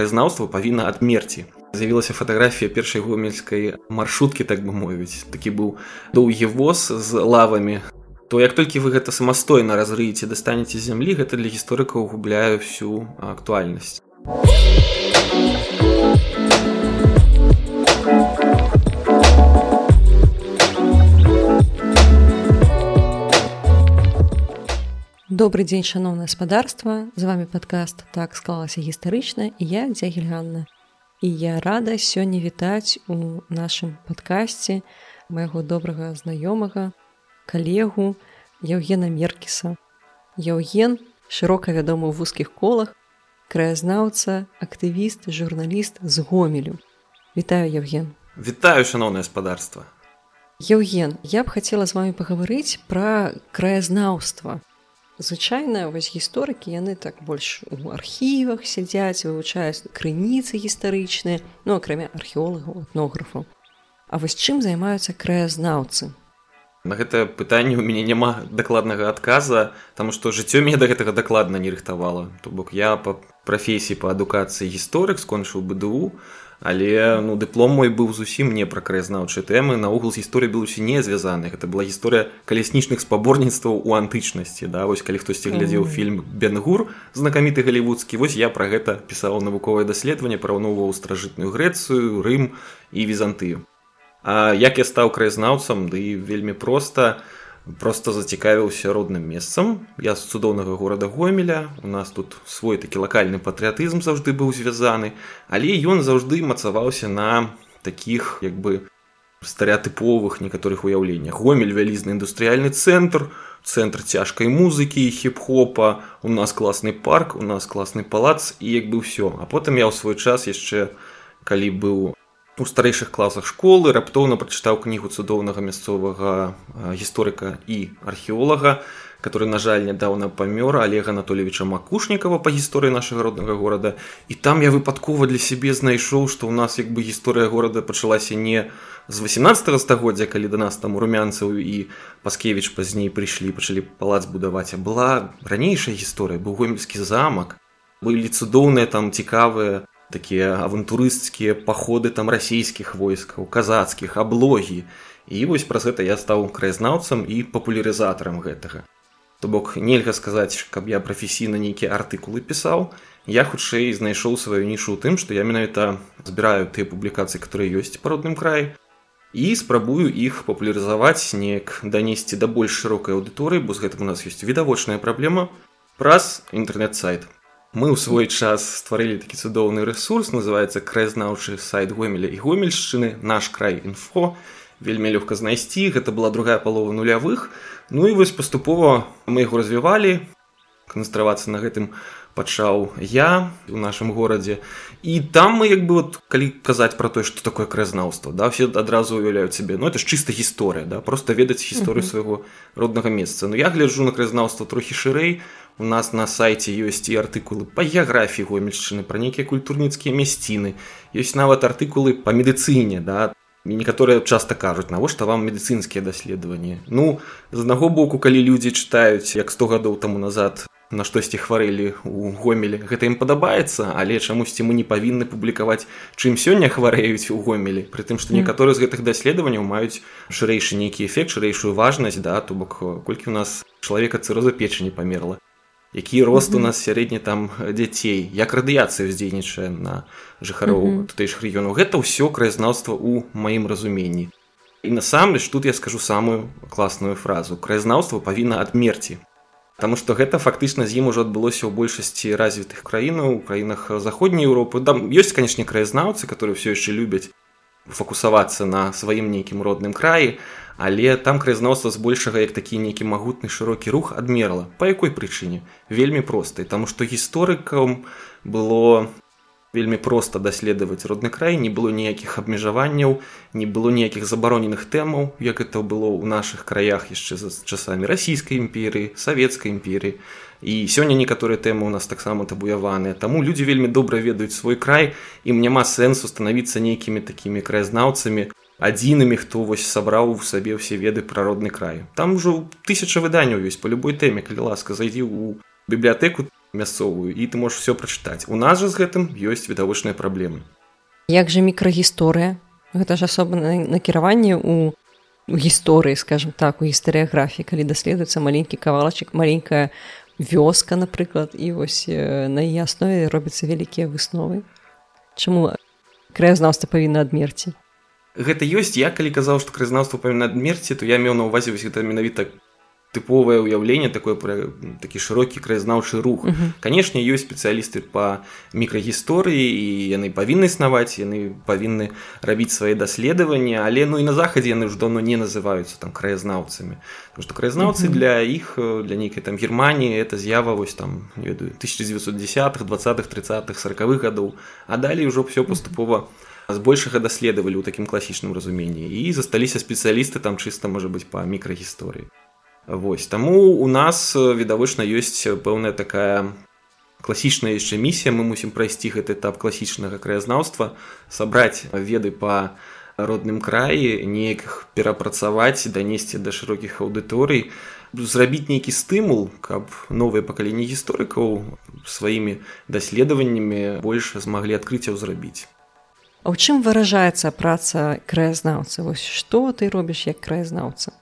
краязнаўства павінна адмерці з'явілася фатаграфія першай гомельскай маршруткі так бы мовіць такі быў доўгі воз з лавамі то як толькі вы гэта самастойна разрыеце дастанеце зямлі гэта для гісторыкаў губляе всю актуальнасць Добрый дзень шаноўна гаспадарства з вами падкаст так склалася гістарычна і я дзягельганна і я рада сёння вітаць у нашым падкасці майго добрага знаёмага калегу Яўгена меркіса Яўген шырока вядомы ў вузкіх колах краязнаўца актывіст журналіст з гомелю. Вітаю Яўген Вітаю шаноўнае гаспадарства Яўген я б хацела з вами пагаварыць пра краязнаўства звычайна вось гісторыкі яны так больш у архівах сядзяць вывучаюць крыніцы гістарычныя ну акрамя археолагаў этнографаў. А вось чым займаюцца краязнаўцы? На гэтае пытанне у мяне няма дакладнага адказа таму што жыццё мне да гэтага дакладна не рыхтавала. То бок я па прафесіі па адукацыі гісторык скончыў бДУ але ну дыплом мой быў зусім не пра краязнаўчыя тэмы. Наогул гісторыя белусі не звязаны гэта была гісторыя каляснічных спаборніцтваў у антычнасці да. Вось калі хтосьці глядзеў фільм бенгур знакаміты галівудскі вось я пра гэта пісаў навуковае даследаванне параўноўваў стражытную грэцыю рым і візантыю. А як я стаў краязнаўцам? Ды да вельмі проста. у просто зацікавіўся родным месцам. Я з цудоўнага горада гомеля. У нас тут свой такі лакальны патрыятызм заўжды быў звязаны. Але ён заўжды мацаваўся на такіх як бы стэеатыповых некаторых уяўленнях. Гомель вялізны індустрыяльны цэнтр цэнтр цяжкай музыкі хіп-хопа. У нас класны парк у нас класны палац і як бы ўсё. А потым я ў свой час яшчэ калі быў у старэйшых класах школы раптоўна прачытаў кнігу цудоўнага мясцовага гісторыка і археолага который на жаль нядаўна памёр олега анатольевича макушнікова па гісторыі нашага роднага горада. І там я выпадкова для сябе знайшоў што ў нас як бы гісторыя горада пачалася не з 18 стагоддзя калі да нас там румянцаў і паскевич пазней прыйшлі пачалі палац будаваць а была ранейшая гісторыя быў гомельскі замак былі цудоўныя там цікавыя такія авантурысцкія паходы там расійскіх войскаў казацкіх аблогі. І вось праз гэта я стаў краязнаўцам і папулярызатарам гэтага. То бок нельга сказаць каб я прафесійна нейкія артыкулы пісаў. Я хутчэй знайшоў сваю нішу тым што я менавіта збіраю тыя публікацыі которые ёсць па родным краі і спрабую іх папулярызаваць неяк данесці да больш шырокай аўдыторыі бо з гэтым у нас ёсць відавочная праблема праз інтэрнэт-сайт мы ў свой час стварылі такі цудоўны ресурс называется краязнаўчы сайт гомеля і гомельшчыны наш край інфо. Вельмі лёгка знайсці гэта была другая палова нулявых. Ну і вось паступова мы яго развівалі. Канстравацца на гэтым пачаў я у нашым горадзе. І там мы як бы вот калі казаць про тое что такое краязнаўства да все адразу уяўляюць сябе ну это ж чыста гісторыя да просто ведаць гісторыю свайго роднага месца. Ну я гляджу на краязнаўства трохі шырэй у нас на сайце ёсць і артыкулы па геаграфіі гомельшчыны пра нейкія культурніцкія мясціны. Ёсць нават артыкулы па медыцыне да. Некаторыя часта кажуць навошта вам медыцынскія даследаванні? Ну з аднаго боку калі людзі чытаюць як 100 гадоў таму назад на штосьці хварэлі у гомелі гэта ім падабаецца але чамусьці мы не павінны публікаваць чым сёння хварэюць у гомелі. Притым што некаторыя з гэтых даследаванняў маюць шырэйшы нейкі эфект шырэйшую важнасць да то бок колькі у нас чалавека цыроза печані памерла які рост у нас сярэдні там дзяцей. Як радыяцыя ўздзейнічае на жыхароў тутэйшых рэгіёнаў. Гэта ўсё краязнаўства ў маім разуменні. І насамрэч тут я скажу самую класную фразу. Краязнаўства павінна адмерці Таму што гэта фактычна з ім ужо адбылося ў большасці развітых краінаў у краінах заходняй Еўропы. Там ёсць канешне краязнаўцы которые ўсё яшчэ любяць фокусавацца на сваім нейкім родным краі але там краязнаўства збольшага як такі нейкі магутны шырокі рух адмерла. Па якой прычыне? Вельмі простай таму што гісторыкам было вельмі проста даследаваць родны край не было ніякіх абмежаванняў не было ніякіх забароненых тэмаў як это было ў нашых краях яшчэ за часамі расійскай імперыі савецкай імперіі і сёння некаторыя тэмы у нас таксама табуяваныя. Таму людзі вельмі добра ведаюць свой край ім няма сэнсу станавіцца нейкімі такімі краязнаўцамі адзінымі хто вось сабраў у сабе ўсе веды прародны край. Там ужо тысяча выданняў ёсць по любой тэме калі ласка зайдзі ў бібліятэку мясцовую і ты можешь все прачытаць. У нас жа з гэтым ёсць відавочныя праблемы. Як жа мікрагісторыя? Гэта ж асобнае накіраванне у гісторыі скажем так у гістарыяграфіі калі даследуецца маленькі кавалачак маленькая вёска напрыклад і вось на яе аснове робяцца вялікія высновы. Чаму краязнаўства павінна адмерці гэта ёсць я калі казаў што краязнаўства павінна адмерці то я меў на увазе вось гэта менавіта тыповае ўяўленне такое пра такі шырокі краязнаўчы рух uh -huh. канешне ёсць спецыялісты па мікрагісторыі і яны павінны існаваць яны павінны рабіць свае даследаванні але ну і на захадзе яны ж давно не называюцца там краязнаўцамі што краязнаўцы uh -huh. для іх для нейкай там германії это з'ява вось там ведаю 1910 20-х 30-х сороковых гадоў а далей ужо все паступова збольшага даследавалі ў такім класічным разуменні і засталіся спецыялісты там чыста можа быць па мікрагісторыі Вось таму у нас відавочна ёсць пэўная такая класічная яшчэ місія мы мусім прайсці гэты этап класічнага краязнаўства сабраць веды па родным краі неяк перапрацаваць данесці да шырокіх аўдыторый зрабіць нейкі стымул каб новыя пакаленні гісторыкаў сваімі даследаваннямі больш змаглі адкрыццяў зрабіць А ў чым выражаецца праца краязнаўца вось што ты робіш як краязнаўца?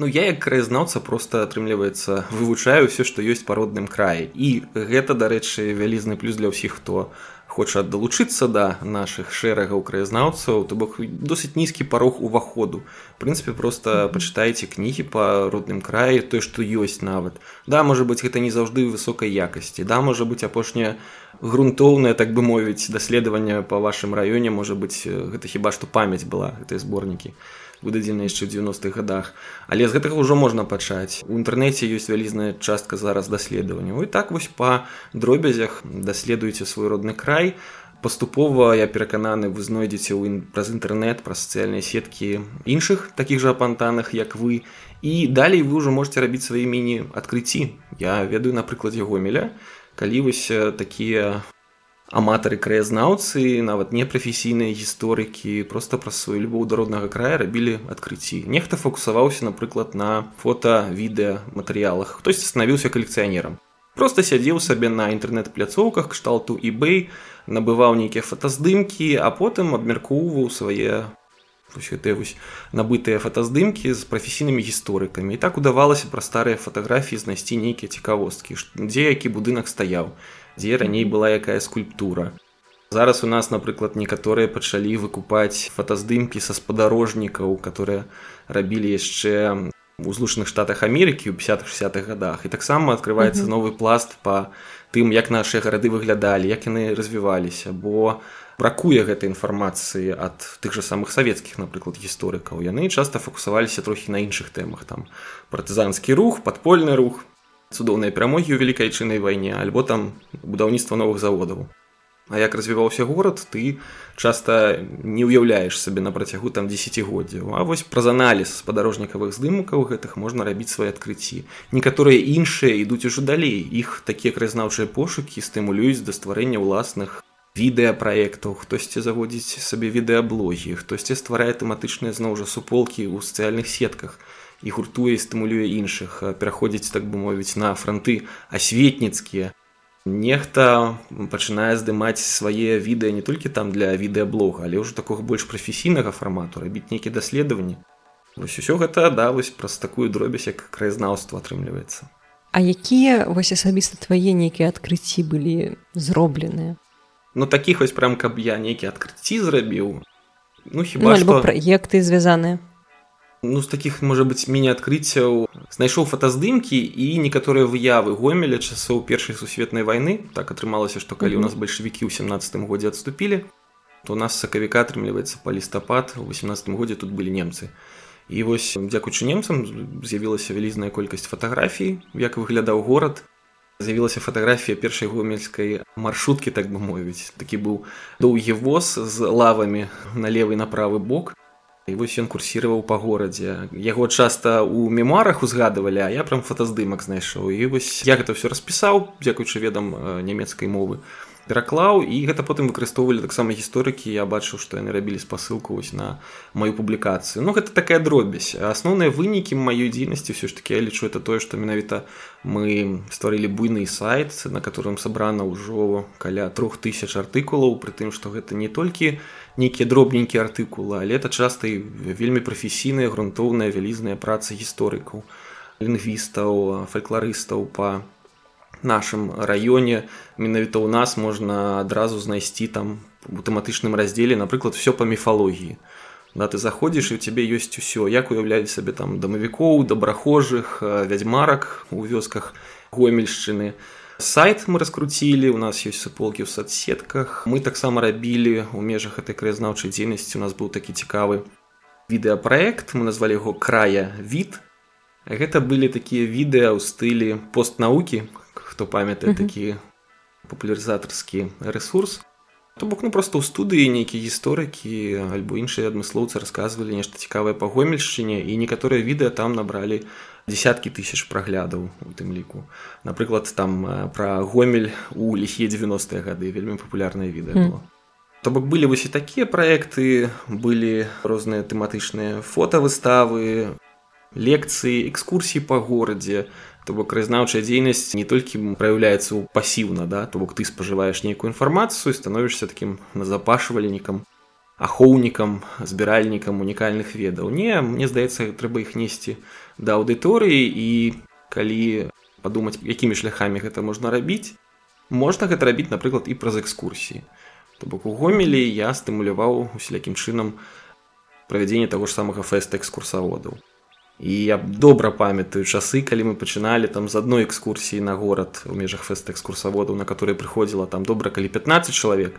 Ну я як краязнаўца просто атрымліваецца вывучаю все што ёсць па родным краі. І гэта дарэчы вялізны плюс для ўсіх хто хоча далучыцца да наших шэрагаў краязнаўцаў то бок досыць нізкі парог уваходу. Прынцыпе просто пачытаеце кнігі па родным краі той што ёсць нават. Да можа быть гэта не заўжды высокай якасці. Да можа быть апошняя грунтоўнае так бы мовіць даследаванне па вашым раёне. Можа быть гэта хіба што памяць была гэтай зборнікі выдадзены яшчэ ў 90-х годах але з гэтага ўжо можна пачаць. У інтэрнэце ёсць вялізная частка зараз даследаванняў і так вось па дробязях даследуеце свой родны край. Паступова я перакананы вы знойдзеце ў праз інтэрнэт пра сацыяльныя сеткі іншых такіх жа апантанах як вы. І далей вы ўжо можете рабіць свае міні адкрыцці я ведаю на прыкладзе гомеля калі вось такія аматары краязнаўцы нават непрафесійныя гісторыкі просто праз сваю любоў да роднага края рабілі адкрыцці. Нехта фокусаваўся напрыклад на фото відэа матэрыялах. Хтось станавіўся калекцыянерам. Просто сядзеў сабе на інтэрнэт-пляцоўках кшталту ebay набываў нейкія фотаздымкі а потым абмяркоўваў свае гэтыя вось набытыя фотаздымкі з прафесійнымі гісторыкамі і так удавалася пра старыя фатаграфіі знайсці нейкія цікавосткі дзе які будынак стаяў дзе раней была якая скульптура. Зараз у нас, напрыклад, некаторыя пачалі выкупаць фотаздымкі са спадарожнікаў, которые рабілі яшчэ у злучаных штатах Амерыкі ў 50-60-х годах. І таксама открываецца новы пласт па тым, як нашыя гарады выглядалі, як яны развіваліся, бо бракуе гэтай інфармацыі ад тых жа самых савецкіх, напрыклад, гісторыкаў. Яны часта фокусаваліся трохі на іншых тэмах там партызанскі рух, падпольны рух, цудоўныя перамогі ў вялікайчыннай вайне альбо там будаўніцтва новых заводаў. А як развіваўся горад ты часта не ўяўляеш сабе на працягу там десятгоддзяў А вось праз аналіз спадарожнікавых здымкаў гэтых можна рабіць свае адкрыцці. Некаторыя іншыя ідуць ужо далей. Іх такія краязнаўчыя пошукі стымулююць да стварэння ўласных відэапраектаў хтосьці заводзіць сабе відэаблогі хтосьці стварае тэматычныя зноў жа суполкі ў сацыяльных сетках і гуртуе і стымулюе іншых пераходзіць так бы мовіць на фронты асветніцкія. Нехта пачынае здымаць свае відэа не толькі там для відэаблога але ўжо такога больш прафесійнага фармату рабіць нейкія даследаванні. Вось усё гэта да вось праз такую дробязь як краязнаўства атрымліваецца. А якія вось асабіста твае нейкія адкрыцці былі зробленыя Ну такіх вось прям каб я нейкі адкрыцці зрабіў ну хіба ну, што... праекты звязаныя ну з таких можа быть міні-адкрыццяў знайшоў фотаздымкі і некаторыя выявы гомеля часоў першай сусветнай вайны так атрымалася што калі у нас бальшавікі ў семнадцатым годзе адступілі то у нас сакавіка атрымліваецца па лістапад у восемнадцатым годзе тут былі немцы. І вось дзякуючы немцам з'явілася вялізная колькасць фатаграфій як выглядаў горад з'явілася фатаграфія першай гомельскай маршруткі так бы мовіць. Такі быў доўгі воз з лавамі на левы на правы бок. І вось ён курсіраваў па горадзе. Яго часта ў мемуарах узгадывалі а я прям фотаздымак знайшоў. І вось я гэта все распісаў дзякуючы ведам нямецкай мовы пераклаў і гэта потым выкарыстоўвалі таксама гісторыкі. Я бачыў што яны рабілі спасылку вось на маю публікацыю. Ну гэта такая дробязь. Асноўныя вынікі маёй дзейнасці все ж таки я лічу это тое што менавіта мы стварылі буйны сайт на которым сабрана ўжо каля трох тысяч артыкулаў пры тым што гэта не толькі нейкія дробненькія артыкулы але это часта і вельмі прафесійныя грунтоўная вялізная праца гісторыкаў лінгвістаў фалькларыстаў па нашым раёне менавіта ў нас можна адразу знайсці там у тэматычным раздзеле напрыклад все па міфалогіі да ты заходзіш і у цябе ёсць усё як уяўляюць сабе там дамавікоў добрахожых вядзьмарак у вёсках гомельшчыны сайт мы раскруцілі у нас ёсць суполкі ў соцсетках. Мы таксама рабілі у межах этой краязнаўчай дзейнасці у нас быў такі цікавы відэапраект мы назвалі яго края від гэта былі такія відэа ў стылі постнаукі хто памятае такі папулярызатарскі ресурс то бок ну просто ў студыі нейкія гісторыкі альбо іншыя адмыслоўцы рассказывалі нешта цікавае па гомельшчыне і некаторыя відэа там набралі десяткі тысяч праглядаў у тым ліку. Напрыклад там пра гомель у ліхе 90-е гады вельмі папулярнае відэа было. То бок былі вось і такія праекты былі розныя тэматычныя фотавыставы лекцыі экскурсіі па горадзе то бок краязнаўчая дзейнасць не толькі праяўляецца ў пасіўна да то бок ты спажываеш нейкую інфармацыю становішся такім назапашвальнікам ахоўнікам збіральнікам унікальных ведаў. Не мне здаецца трэба іх несці да аўдыторыі і калі падумаць якімі шляхамі гэта можна рабіць можна гэта рабіць напрыклад і праз экскурсіі то бок у гомелі я стымуляваў усялякім чынам правядзенне таго ж самага фэста экскурсаводаў і я добра памятаю часы калі мы пачыналі там з адной экскурсіі на горад у межах фэст экскурсаводаў на которые прыходзіла там добра калі 15 чалавек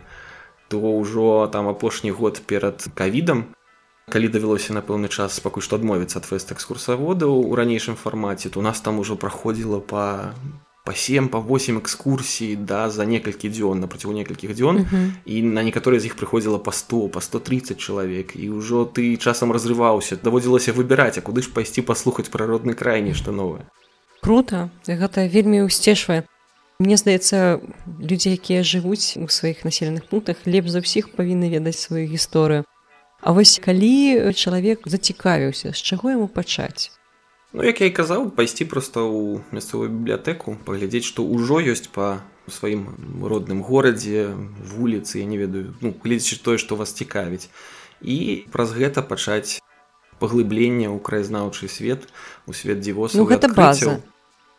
то ўжо там апошні год перад кавідам калі давялося на пэўны час пакуль што адмовіцца ад фэст экскурсаводаў у ранейшым фармаце то у нас там ужо праходзіла па по 7 по 8 экскурсій да за некалькі дзён на працягу некалькіх дзён uh -huh. і на некаторыя з іх прыходзіла по 100 по 130 чалавек і ўжо ты часам разрываўся даводзілася выбіраць а куды ж пайсці паслухаць прародны край нешта новае круто. Гэта вельмі усцешвае Мне здаецца людзі якія жывуць у сваіх населеных пунктах лепш за ўсіх павінны ведаць сваю гісторыю А вось калі чалавек зацікавіўся з чаго яму пачаць Ну як я і казаў пайсці проста ў мясцовую бібліятэку паглядзець што ўжо ёсць па сваім родным горадзе вуліцы я не ведаю ну глядзячы тое што вас цікавіць. І праз гэта пачаць паглыбленне ў краязнаўчы свет у свет дзівоса ну, гэта база.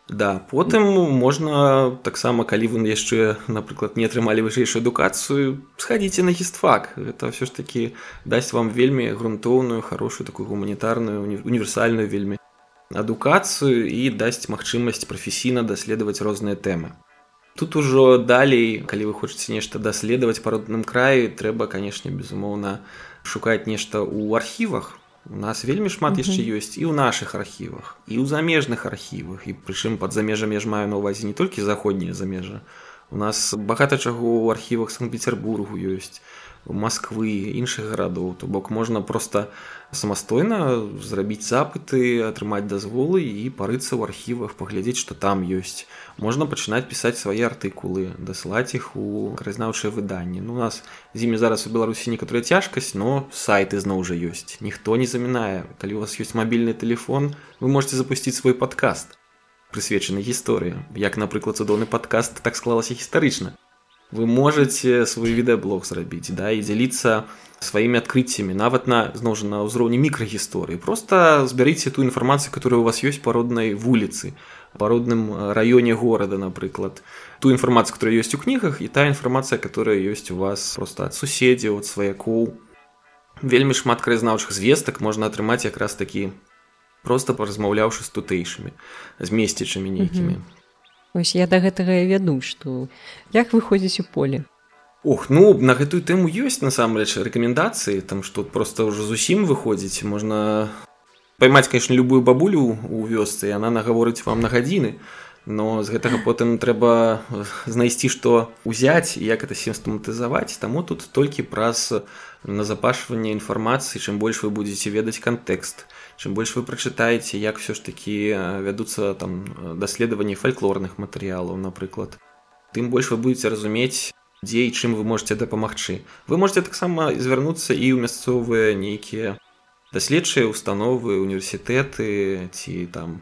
Да потым можна таксама калі вы яшчэ напрыклад не атрымалі вышэйшую адукацыю схадзіце на гістфак. Это ўсё ж такі дасць вам вельмі грунтоўную хорошую такую гуманітарную універсальную вельмі адукацыю і дасць магчымасць прафесійна даследаваць розныя тэмы. Тут ужо далей, калі вы хочаце нешта даследаваць па родным краі, трэба, канешне, безумоўна, шукаць нешта ў архівах. У нас вельмі шмат яшчэ ёсць і ў нашых архівах, і ў замежных архівах, і прычым пад замежамі я ж маю на ўвазе не толькі заходнія замежа. У нас багата чаго ў архівах санкт-петербургу ёсць Масквы іншых гарадоў. То бок можна просто самастойна зрабіць запыты атрымаць дазволы і парыцца ў архівах паглядзець што там ёсць. Можна пачынаць пісаць свае артыкулы дасылаць іх у краязнаўчае выданне ну у нас з імі зараз у беларусі некаторая цяжкасць но сайты зноў жа ёсць. Ніхто не замінае. Калі у вас ёсць мабільны телефон вы можете запусціць свой падкаст прысвечаны гісторыі. Як напрыклад цудоўны падкаст так склалася гістарычна вы можете свой відэаблог зрабіць да і дзяліцца сваімі адкрыццямі нават на зноў жа на ўзроўні мікрагісторыі просто збярыце ту інфармацыю которая у вас ёсць па роднай вуліцы па родным раёне горада напрыклад ту інфармацыю которая ёсць у кнігах і та інфармацыя которая ёсць у вас просто ад суседзяў от сваякоў вельмі шмат краязнаўчых звестак можна атрымаць якраз такі просто паразмаўляўшы з тутэйшымі з месцічамі нейкімі mm -hmm. Вось я да гэтага і вяду, што як выходзіць у поле. Ох, ну на гэтую тэму ёсць насамрэч рэкамендацыі, там што проста ўжо зусім выходзіць, можна паймаць, конечно, любую бабулю ў вёсцы, яна нагаворыць вам на гадзіны. Но з гэтага потым трэба знайсці, што ўзяць і як это сістэматызаваць, таму тут толькі праз назапашванне інфармацыі, чым больш вы будзеце ведаць кантэкст чым больш вы прачытаеце як все ж такі вядуцца там даследаванні фальклорных матэрыялаў напрыклад тым больш вы будете разумець дзе і чым вы можете дапамагчы. Вы можете таксама звярнуцца і ў мясцовыя нейкія даследчыя установы універсітэты ці там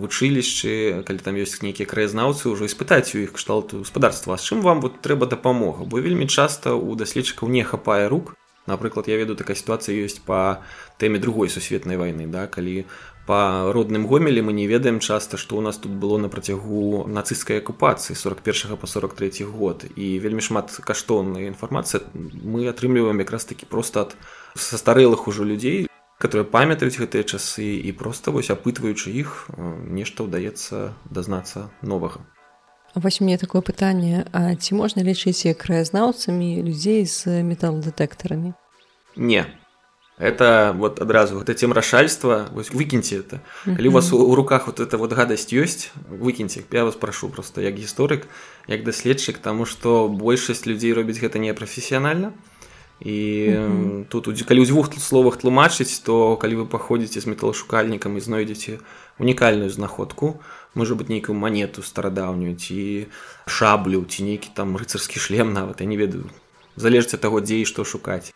вучылішчы калі там ёсць нейкія краязнаўцы ўжо испытаць у іх кшталту гаспадарства. З чым вам вот трэба дапамога? Бо вельмі часта у даследчыкаў не хапае рук. Напрыклад я веду такая сітуацыя ёсць па тэме другой сусветнай вайны да калі па родным гомелі мы не ведаем часта што ў нас тут было на працягу нацысцкай акупацыі 41 по 43 год. І вельмі шмат каштоўнай інфармацыя мы атрымліваем якраз такі проста ад састарэлых ужо людзей которые памятаюць гэтыя часы і просто вось апытваючы іх нешта ўдаецца дазнацца новага вось мне такое пытанне А ці можна лічыць краязнаўцамі людзей з металлдэтэктарамі не. Это вот адразу гэта тем рашальства выкіньте это. Калі у вас у руках вот это вот гадасць ёсць выкіньте я вас прашу просто як гісторык як даследчык таму што большасць людзей робіць гэта непрафесіянальна і угу. тут калі ў дзвюх словах тлумачыць то калі вы паходзіце з металашукальнікам і знойдзеце унікальную знаходку можа быць нейкую манету старадаўнюю ці шаблю ці нейкі там рыцарскі шлем нават я не ведаю. Залежце таго дзе і што шукаць.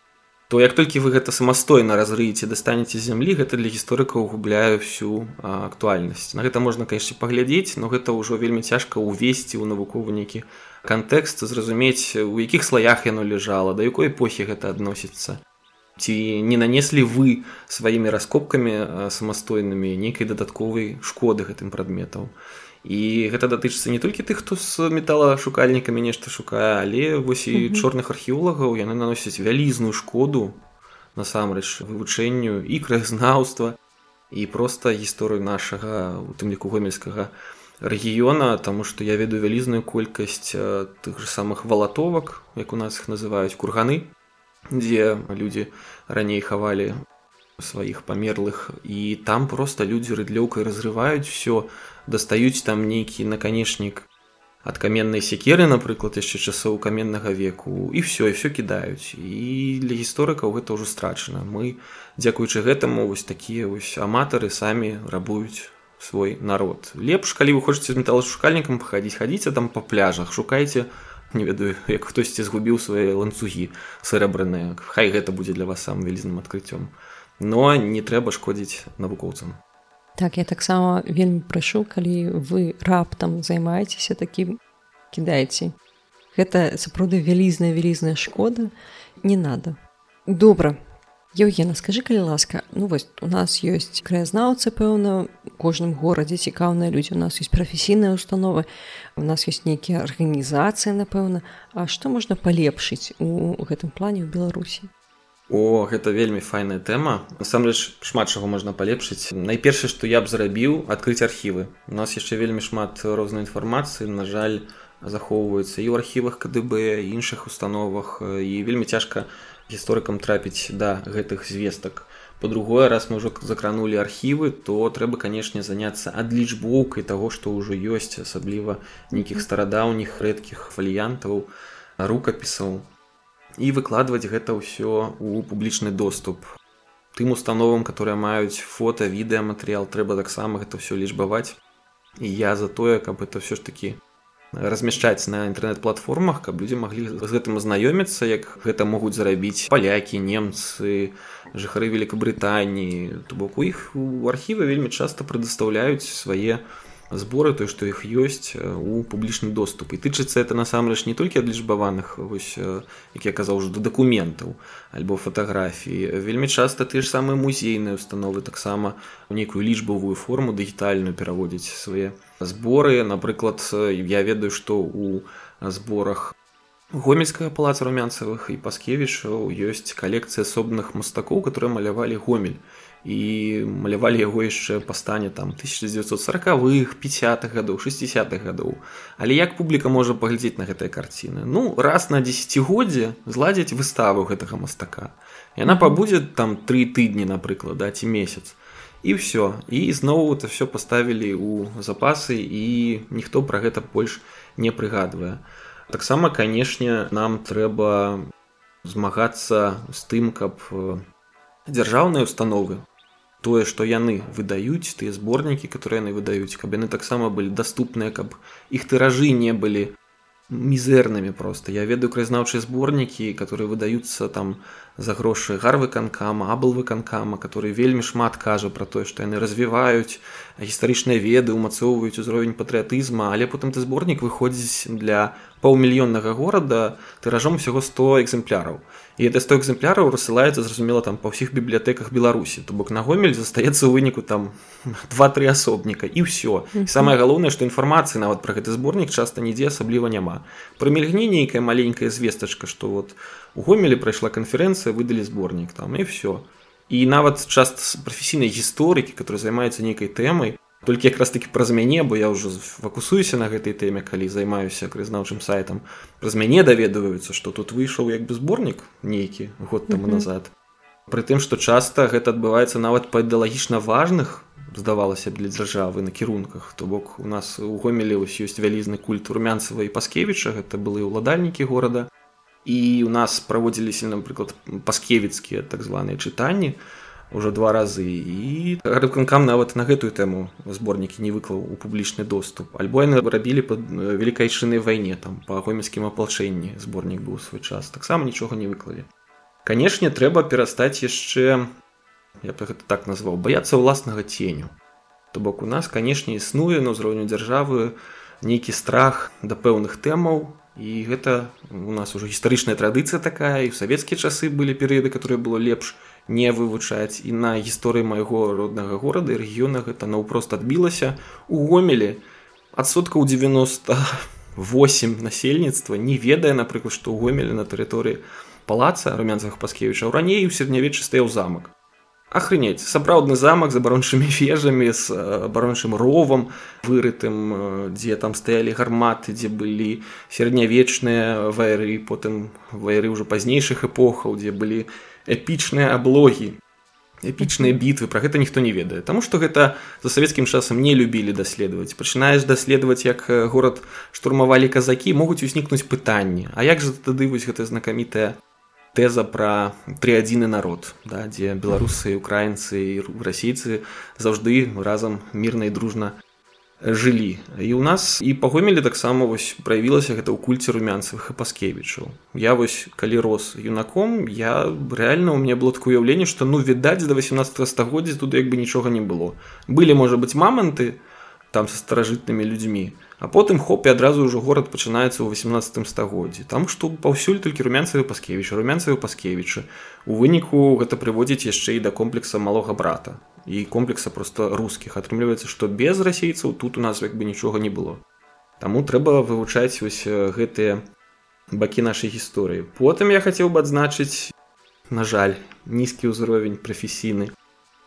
То як толькі вы гэта самастойна разрыеце дастанеце зямлі гэта для гісторыкаў губляе всю актуальнасць. На гэта можна канешне паглядзець но гэта ўжо вельмі цяжка ўвесці ў навуковы нейкі кантэкст зразумець у якіх слаях яно ляжала да якой эпохі гэта адносіцца. Ці не нанеслі вы сваімі раскопкамі самастойнымі нейкай дадатковай шкоды гэтым прадметаў і гэта датычыцца не толькі тых хто з металашукальнікамі нешта шукае але вось і чорных археолагаў яны наносяць вялізную шкоду насамрэч вывучэнню і краязнаўства і проста гісторыю нашага у тым ліку гомельскага рэгіёна тому что я ведаю вялізную колькасць тых же самых валатовак як у нас их называюць курганы дзе людзі раней хавалі сваіх памерлых і там просто людзі рыдлёўкай разрываюць все дастаюць там нейкі наканечнік ад каменнай секеры напрыклад яшчэ часоў каменнага веку і все і все кідаюць і для гісторыкаў гэта ўжо страчана мы дзякуючы гэтаму вось такія вось аматары самі рабуюць свой народ. Лепш калі вы хочаце з металашукальнікам пахадзіць хадзіце там па пляжах шукайце не ведаю як хтосьці згубіў свае ланцугі срэбраныя хай гэта будзе для вас самым вялізным адкрыццём но не трэба шкодзіць навукоўцам так я таксама вельмі прашу калі вы раптам займаецеся такім кідаеце гэта сапраўды вялізная вялізная шкода. Не надо. Добра Еўгена скажи калі ласка ну вось у нас ёсць краязнаўцы пэўна кожным горадзе цікаўныя людзі у нас ёсць прафесійныя установы у нас ёсць нейкія арганізацыі напэўна А што можна палепшыць у гэтым плане ў беларусі О гэта вельмі файная тэма насамрэч шмат чаго можна палепшыць найпершае што я б зрабіў адкрыць архівы. У нас яшчэ вельмі шмат рознай інфармацыі на жаль захоўваюцца і ў архівах КДБ іншых установах і вельмі цяжка гісторыкам трапіць да гэтых звестак. Па-другое, раз мы ўжо закранулі архівы, то трэба, канешне, заняцца адлічбоўкай таго, што ўжо ёсць, асабліва нейкіх старадаўніх рэдкіх фаліянтаў, рукапісаў і выкладваць гэта ўсё ў публічны доступ. Тым установам, которые маюць фота, відэаматэрыял, трэба таксама гэта ўсё лічбаваць. І я за тое, каб это ўсё ж такі размяшчаць на інтэрнэт-платформах каб людзі маглі з гэтым азнаёміцца як гэта могуць зарабіць палякі немцы жыхары великкабрытаніі то бок у іх у архівы вельмі часта прадастаўляюць свае зборы той што іх ёсць у публічны доступ і тычыцца это насамрэч не толькі адлічбаваных вось як я казаў ужо да дакументаў альбо фатаграфіі вельмі часта ты ж самыя музейныя установы таксама у нейкую лічбавую форму дыгітальную пераводзіць свае зборы. Напрыклад я ведаю што у зборах гомельскага палаца румянцавых і паскевічаў ёсць калекцыя асобных мастакоў которые малявалі гомель і малявалі яго яшчэ па стане там 1940х 50-х гадоў 60-х гадоў. Але як публіка можа паглядзець на гэтыя карціны? Ну раз на десятгоддзе зладзяць выставу гэтага мастака. Яна пабудзе там тры тыдні напрыклад да ці месяц. І все і зноў это все паставілі ў запасы і ніхто пра гэта больш не прыгадвае. Таксама канешне нам трэба змагацца з тым каб дзяржаўныя установы тое што яны выдаюць тыя зборнікі которые яны выдаюць каб яны таксама былі даступныя каб іх тыражы не былі мізэрнымі просто я ведаю краязнаўчыя зборнікі которые выдаюцца там за грошы гарвыканкама абл выканкама который вельмі шмат кажа про тое што яны развіваюць гістарычныя веды умацоўваюць узровень патрыятызма. Але потым ты зборнік выходзіць для паўмільённага горада тыражом усяго 100 экземпляраў. І это 100 экземпляраў рассылаецца зразумела там па ўсіх бібліятэках беларусі. То бок на гомель застаецца ў выніку там два-тры асобніка. І ўсё. Самае галоўнае што інфармацыі нават пра гэты зборнік часта нідзе асабліва няма. Прымільгне нейкая маленькая звестачка што вот у гомелі прайшла канферэнцыя выдалі зборнік там і все і нават част прафесійнай гісторыкі которые займаюцца нейкай тэмай толькі якраз таки праз мяне бо я ўжо фокусуюся на гэтай тэме калі займаюся крызнаўчым сайтам праз мяне даведваюцца што тут выйшаў як бы зборнік нейкі год таму назад. Пры тым што часта гэта адбываецца нават па ідэалагічна важных здавалася б для дзяржавы на кірунках то бок у нас у гомелі ось ёсць вялізны культ румянцева і паскевіча гэта былі ўладальнікі горада і у нас праводзіліся напрыклад паскевіцкія так званыя чытанні уже два разы і рыбканкам нават на гэтую тэму зборнікі не выклаў у публічны доступ. Альбо яны рабілі под великкайчынай вайне там па гомельскім апалчэнні зборнік быў свой час. Таксама нічога не выклалі канешне трэба перастаць яшчэ я бы гэта так назваў баяцца ўласнага ценю то бок у нас канешне існуе на ўзроўню дзяржавы нейкі страх да пэўных тэмаў і гэта у нас уже гістарычная традыцыя такая і в савецкія часы былі перыяды которые было лепш не вывучаць і на гісторыі майго роднага горада і рэгіёна гэта наўпрост адбілася у гомелі адсоткаў 98 насельніцтва не ведае напрыклад што ў гомелі на тэрыторыі палаца румянцах паскевічаў раней у сярэднявечы стаяў замак Ахрынець сапраўдны замак з абарончымі вежамі з абарончым ровам вырытым дзе там стаялі гарматы дзе былі сярэднявечныя вайры потым вайры ўжо пазнейшых эпохаў дзе былі эпічныя аблогі эпічныя бітвы про гэта ніхто не ведае Таму што гэта за савецкім часам не любілі даследаваць пачынаеш даследаваць як горад штурмавалі казакі могуць узнікнуць пытанні А як жа тады вось гэта знакамітая тэза пра тры адзіны народ да, дзе беларусы украінцы і расійцы заўжды разам мірна і дружна жылі. І у нас і пагомелі таксама вось праявілася гэта ў кульце румянцевых і паскевічаў. Я вось калі рос юнаком я рэальна у меня было такое уяўленне што ну відаць да 18 стагоддзя тут як бы нічога не было. Былі можа быць маманты там са старажытнымі людзьмі а потым хоп і адразу ўжо горад пачынаецца ў 18 стагоддзі там што паўсюль толькі румянцавы паскевіча румянцавы паскевічы у выніку гэта прыводзіць яшчэ і да комплекса малога брата і комплекса просто рускіх атрымліваецца што без расейцаў тут у нас як бы нічога не было. Таму трэба вывучаць вось гэтыя бакі нашай гісторыі. Потым я хацеў бы адзначыць на жаль нізкі ўзровень прафесійны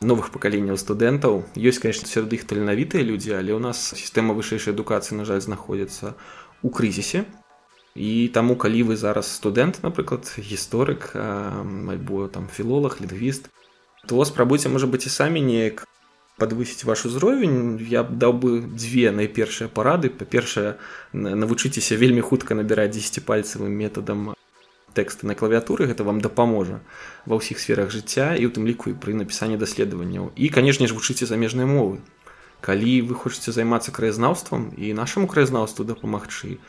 новых пакаленняў студэнтаў ёсць конечно сярод іх таленавітыя людзі але ў нас сістэма вышэйшай адукацыі на жаль знаходзіцца у крызісе і таму калі вы зараз студэнт напрыклад гісторык альбо там філолог лінгвіст то спрабуйце можа быць і самі неяк подвысіць ваш узровень я б даў бы дзве найпершыя парады. Па-першае навучыцеся вельмі хутка набіраць 10 пальцавым метадам тэксты на клавіатуры гэта вам дапаможа ва ўсіх сферах жыцця і у тым ліку і пры напісанні даследаванняў і канешне ж вучыце замежныя мовы. Калі вы хочаце займацца краязнаўствам і нашаму краязнаўству дапамагчы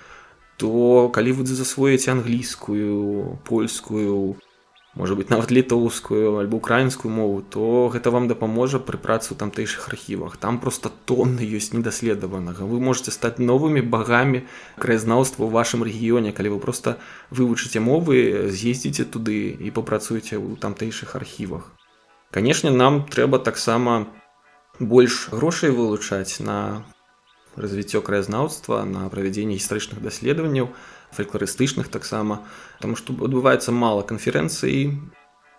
то калі вы засвоіце англійскую польскую можа быть нават літоўскую альбо украінскую мову то гэта вам дапаможа пры працы ў тамтэйшых архівах. Там просто тонны ёсць недаследаванага. Вы можете стаць новымі багамі краязнаўства ў вашым рэгіёне калі вы просто вывучыце мовы з'ездзіце туды і папрацуеце ў тамтэйшых архівах. Канешне нам трэба таксама больш грошай вылучаць на развіццё краязнаўства на правядзенне гістарычных даследаванняў фалькларыстычных таксама потому что адбываецца мала канферэнцыі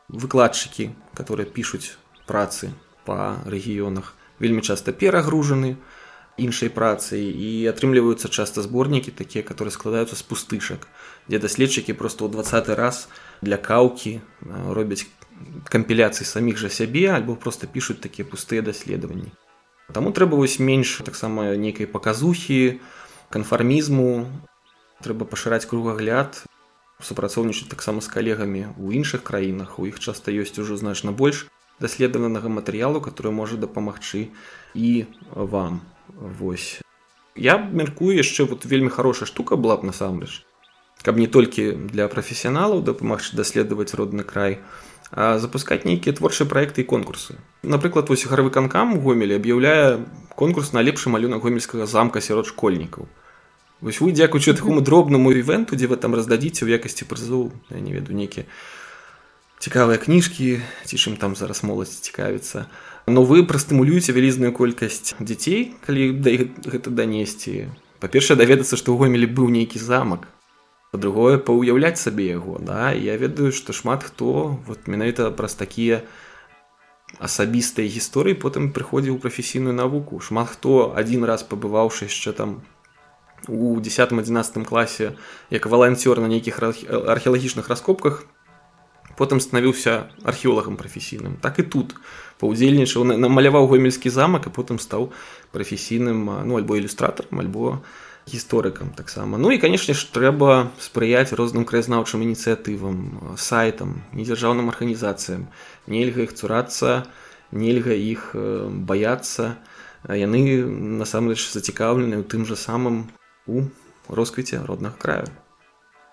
выкладчыкі которые пишутць працы по рэгіёнах вельмі часта перагружаны іншай працай і атрымліваюцца часта зборнікі такія которые складаюцца з пустышак дзе даследчыкі просто ў двадцаты раз для каўкі робяць кампіляцыі саміх жа сябе альбо просто пишутць такія пустыя даследаванні. Таму трэба вось менш таксама нейкай паказухі канфармізму трэба пашыраць кругагляд супрацоўнічаць таксама з калегамі ў іншых краінах у іх часта ёсць ужо значна больш даследаванага матэрыялу который можа дапамагчы і вам. Вось. Я мяркую яшчэ вот вельмі хорошая штука была б насамрэч каб не толькі для прафесіяналаў дапамагчы даследаваць родны край запускаць нейкія творчыя праекты і конкурсы. Напрыклад вось гаравы канкам гомелі аб'яўляе конкурс на лепшы малюнак гомельскага замка сярод школьнікаў вось вы дзякуючы такому дробнаму івенту дзе вы там раздадзіце ў якасці прызоў я не веду нейкі цікавыя кніжкі ці чым там зараз моладзь цікавіцца. Но вы прастымулюеце вялізную колькасць дзяцей калі да гэта данесці. Па-першае даведацца што ў гомелі быў нейкі замак. По-другое паўяўляць сабе яго да. Я ведаю што шмат хто вот менавіта праз такія асабістыя гісторыі потым прыходзіў прафесійную навуку. Шмат хто адзін раз пабываўшы яшчэ там у 10-11 класе як валанцёр на нейкіх археалагічных раскопках потым станавіўся археолагам прафесійным так і тут паўдзельнічаў намаляваў гомельскі замак і потым стаў прафесійным ну альбо ілюстратарам альбо гісторыкам таксама ну і канешне ж трэба спрыяць розным краязнаўчым ініцыятывам сайтам недзяржаўным арганізацыям нельга іх цурацца нельга іх баяцца яны насамрэч зацікаўлены ў тым жа самым у росквіце роднага краю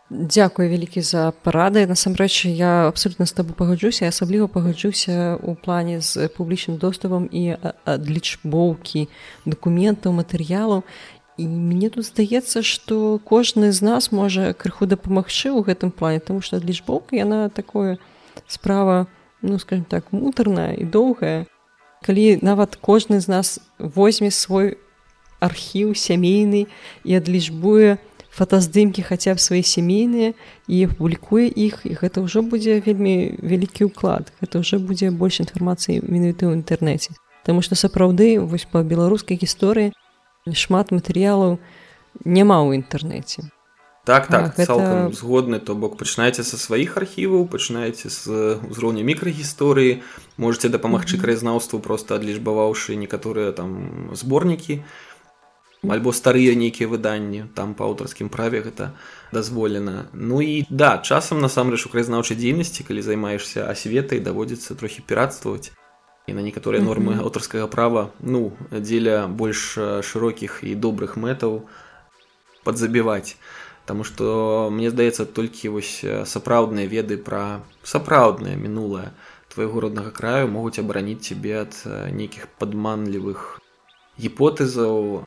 Дякую вялікі за парады. Насамрэч я абсолютно з табу пагаджуся асабліва пагаджуся ў плане з публічным доступам і адлічбоўкі дакументаў матэрыялаў. І мне тут здаецца што кожны з нас можа крыху дапамагчы ў гэтым плане тому что лічбоўка яна такое справа ну скажем так мутарная і доўгая. Калі нават кожны з нас возьме свой архіў сямейны і адлічбуе фотаздымкі хаця б свае сямейныя і публікуе іх і гэта ўжо будзе вельмі вялікі ўклад гэта ўжо будзе больш інфармацыі менавіты ў інтэрнэце Таму што сапраўды вось па беларускай гісторыі шмат матэрыялаў няма ў інтэрнэце. Так так гэта... цалкам згодны то бок пачынаеце са сваіх архіваў пачынаеце з узроўня мікрагісторыі можете дапамагчы mm -hmm. краязнаўству просто адлічбаваўшы некаторыя там зборнікі альбо старыя нейкія выданні там па аўтарскім праве гэта дазволена. Ну і да часам насамрэч у краязнаўчай дзейнасці калі займаешься асветай даводзіцца трохі піратстваваць. І на некаторыя нормы аўтарскага права ну дзеля больш шырокіх і добрых мэтаў падзабіваць. Таму што мне здаецца толькі вось сапраўдныя веды пра сапраўднае мінулае твайго роднага краю могуць абараніць цябе ад нейкіх падманлівых гіпотэзаў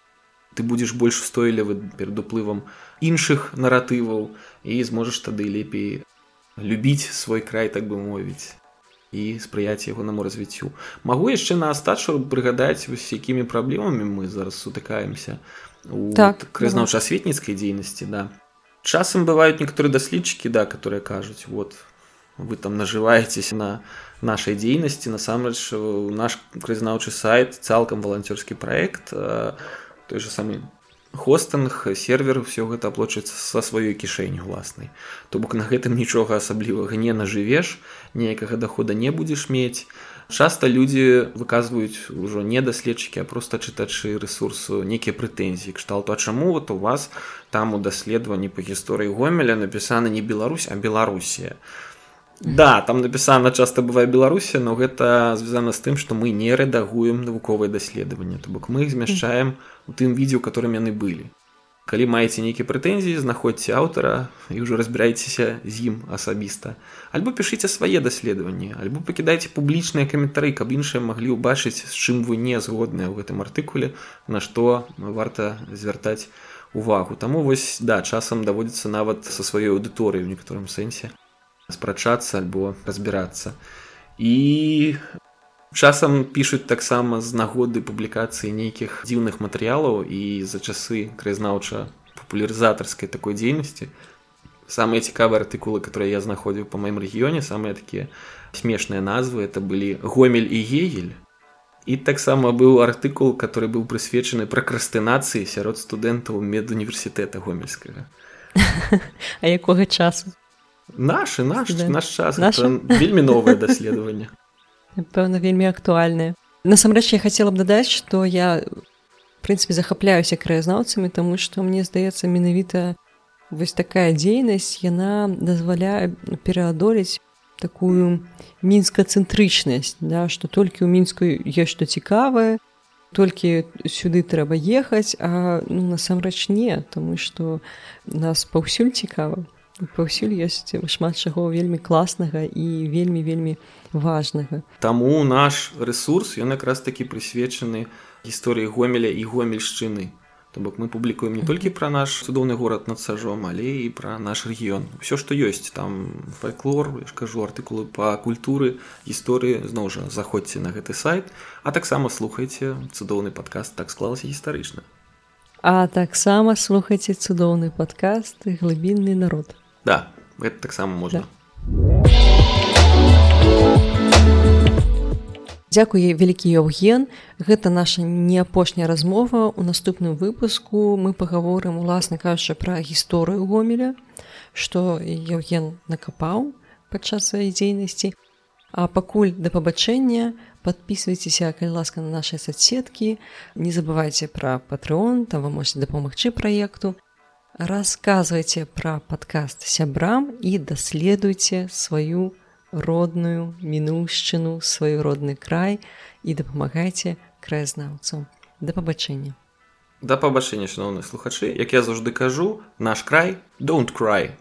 ты будзеш больш устойлівы перад уплывам іншых наратываў і зможаш тады лепей любіць свой край так бы мовіць і спрыяць ягонаму развіццю. Магу яшчэ на астачу прыгадаць вось якімі праблемамі мы зараз сутыкаемся у так, крызнаўча-асветніцкай дзейнасці да. Часам бываюць некаторыя даследчыкі да которые кажуць вот вы там нажываецеся на нашай дзейнасці насамрэч наш крызнаўчы сайт цалкам валанцёрскі праект той же самы хостынг сервер все гэта аплочыцца са сваёй кішэні уласнай то бок на гэтым нічога асаблівага не нажывеш неякага дохода не будзеш мець. Часто людзі выказваюць ужо не даследчыкі а просто чытачы ресурсу нейкія прэтэнзіі кшталту а чаму вот у вас там у даследаванні по гісторыі гомеля напісана не Беларусь а беларусія да там напісана часто бывае беларусія но гэта звязана з тым што мы не рэдагуем навуковыя даследаванні то бок мы іх змяшчаем у тым відзе у которым яны былі калі маеце нейкія прэтэнзіі знаходзьце аўтара і ўжо разбірайцеся з ім асабіста альбо пішыце свае даследаванні альбо пакідайце публічныя каментары каб іншыя маглі ўбачыць з чым вы не згодныя ў гэтым артыкуле на што варта звяртаць увагу. Таму вось да часам даводзіцца нават са сваёй аўдыторыі ў некаторым сэнсе спрачацца альбо разбірацца. І часам пішуць таксама з нагоды публікацыі нейкіх дзіўных матэрыялаў і за часы краязнаўча папулярызатарскай такой дзейнасці. Самыя цікавыя артыкулы которые я знаходзіў па маім рэгіёне самыя такія смешныя назвы это былі гомель і гегель і таксама быў артыкул который быў прысвечаны пракрастынацыі сярод студэнтаў медуніверсітэта гомельскага. А якога часу нашы наш наш час вельмі новае даследаванне пэўна вельмі актуальная насамрэч я хацела б дадаць што я прынцыпе захапляюся краязнаўцамі таму што мне здаецца менавіта вось такая дзейнасць яна дазваляе пераадолець такую мінскацэнтрычнасць да што толькі ў мінску ёсць што цікавае толькі сюды трэба ехаць а ну насамрэч не тому что нас паўсюль цікава паўсюль ёсць шмат чаго вельмі класнага і вельмі вельмі важнага Таму наш ресурс ён якраз такі прысвечаны гісторыі гомеля і гомельшчыны То бок мы публікуем не толькі пра наш цудоўны горад над сажом, але і пра наш рэгіён. Усё, што ёсць там фальклор, я ж кажу артыкулы па культуры, гісторыі зноў жа заходзьце на гэты сайт, а таксама слухайце цудоўны падкаст так склалася гістарычна. А таксама слухайце цудоўны падкаст глыбінны народ. Да, гэта таксама можна. Да. Дзякуй вялікі Еўген. Гэта наша не апошняя размова. У наступным выпуску мы пагаворым уласна кажучы пра гісторыю гомеля, што Еўген накапаў падчас сваёй дзейнасці. А пакуль да пабачэння подписывайтеся калі ласка на нашай соцсеткі. Не забывайце пра патрон, там вы можете дапамагчы праекту. Расказвайце пра падкаст сябрам і даследуйце сваю родную мінуўшчыну свой родны край і дапамагайце краязнаўцам да пабачэння. Да пабачэння шаноўныя слухачы. Як я заўжды кажу наш край don't cry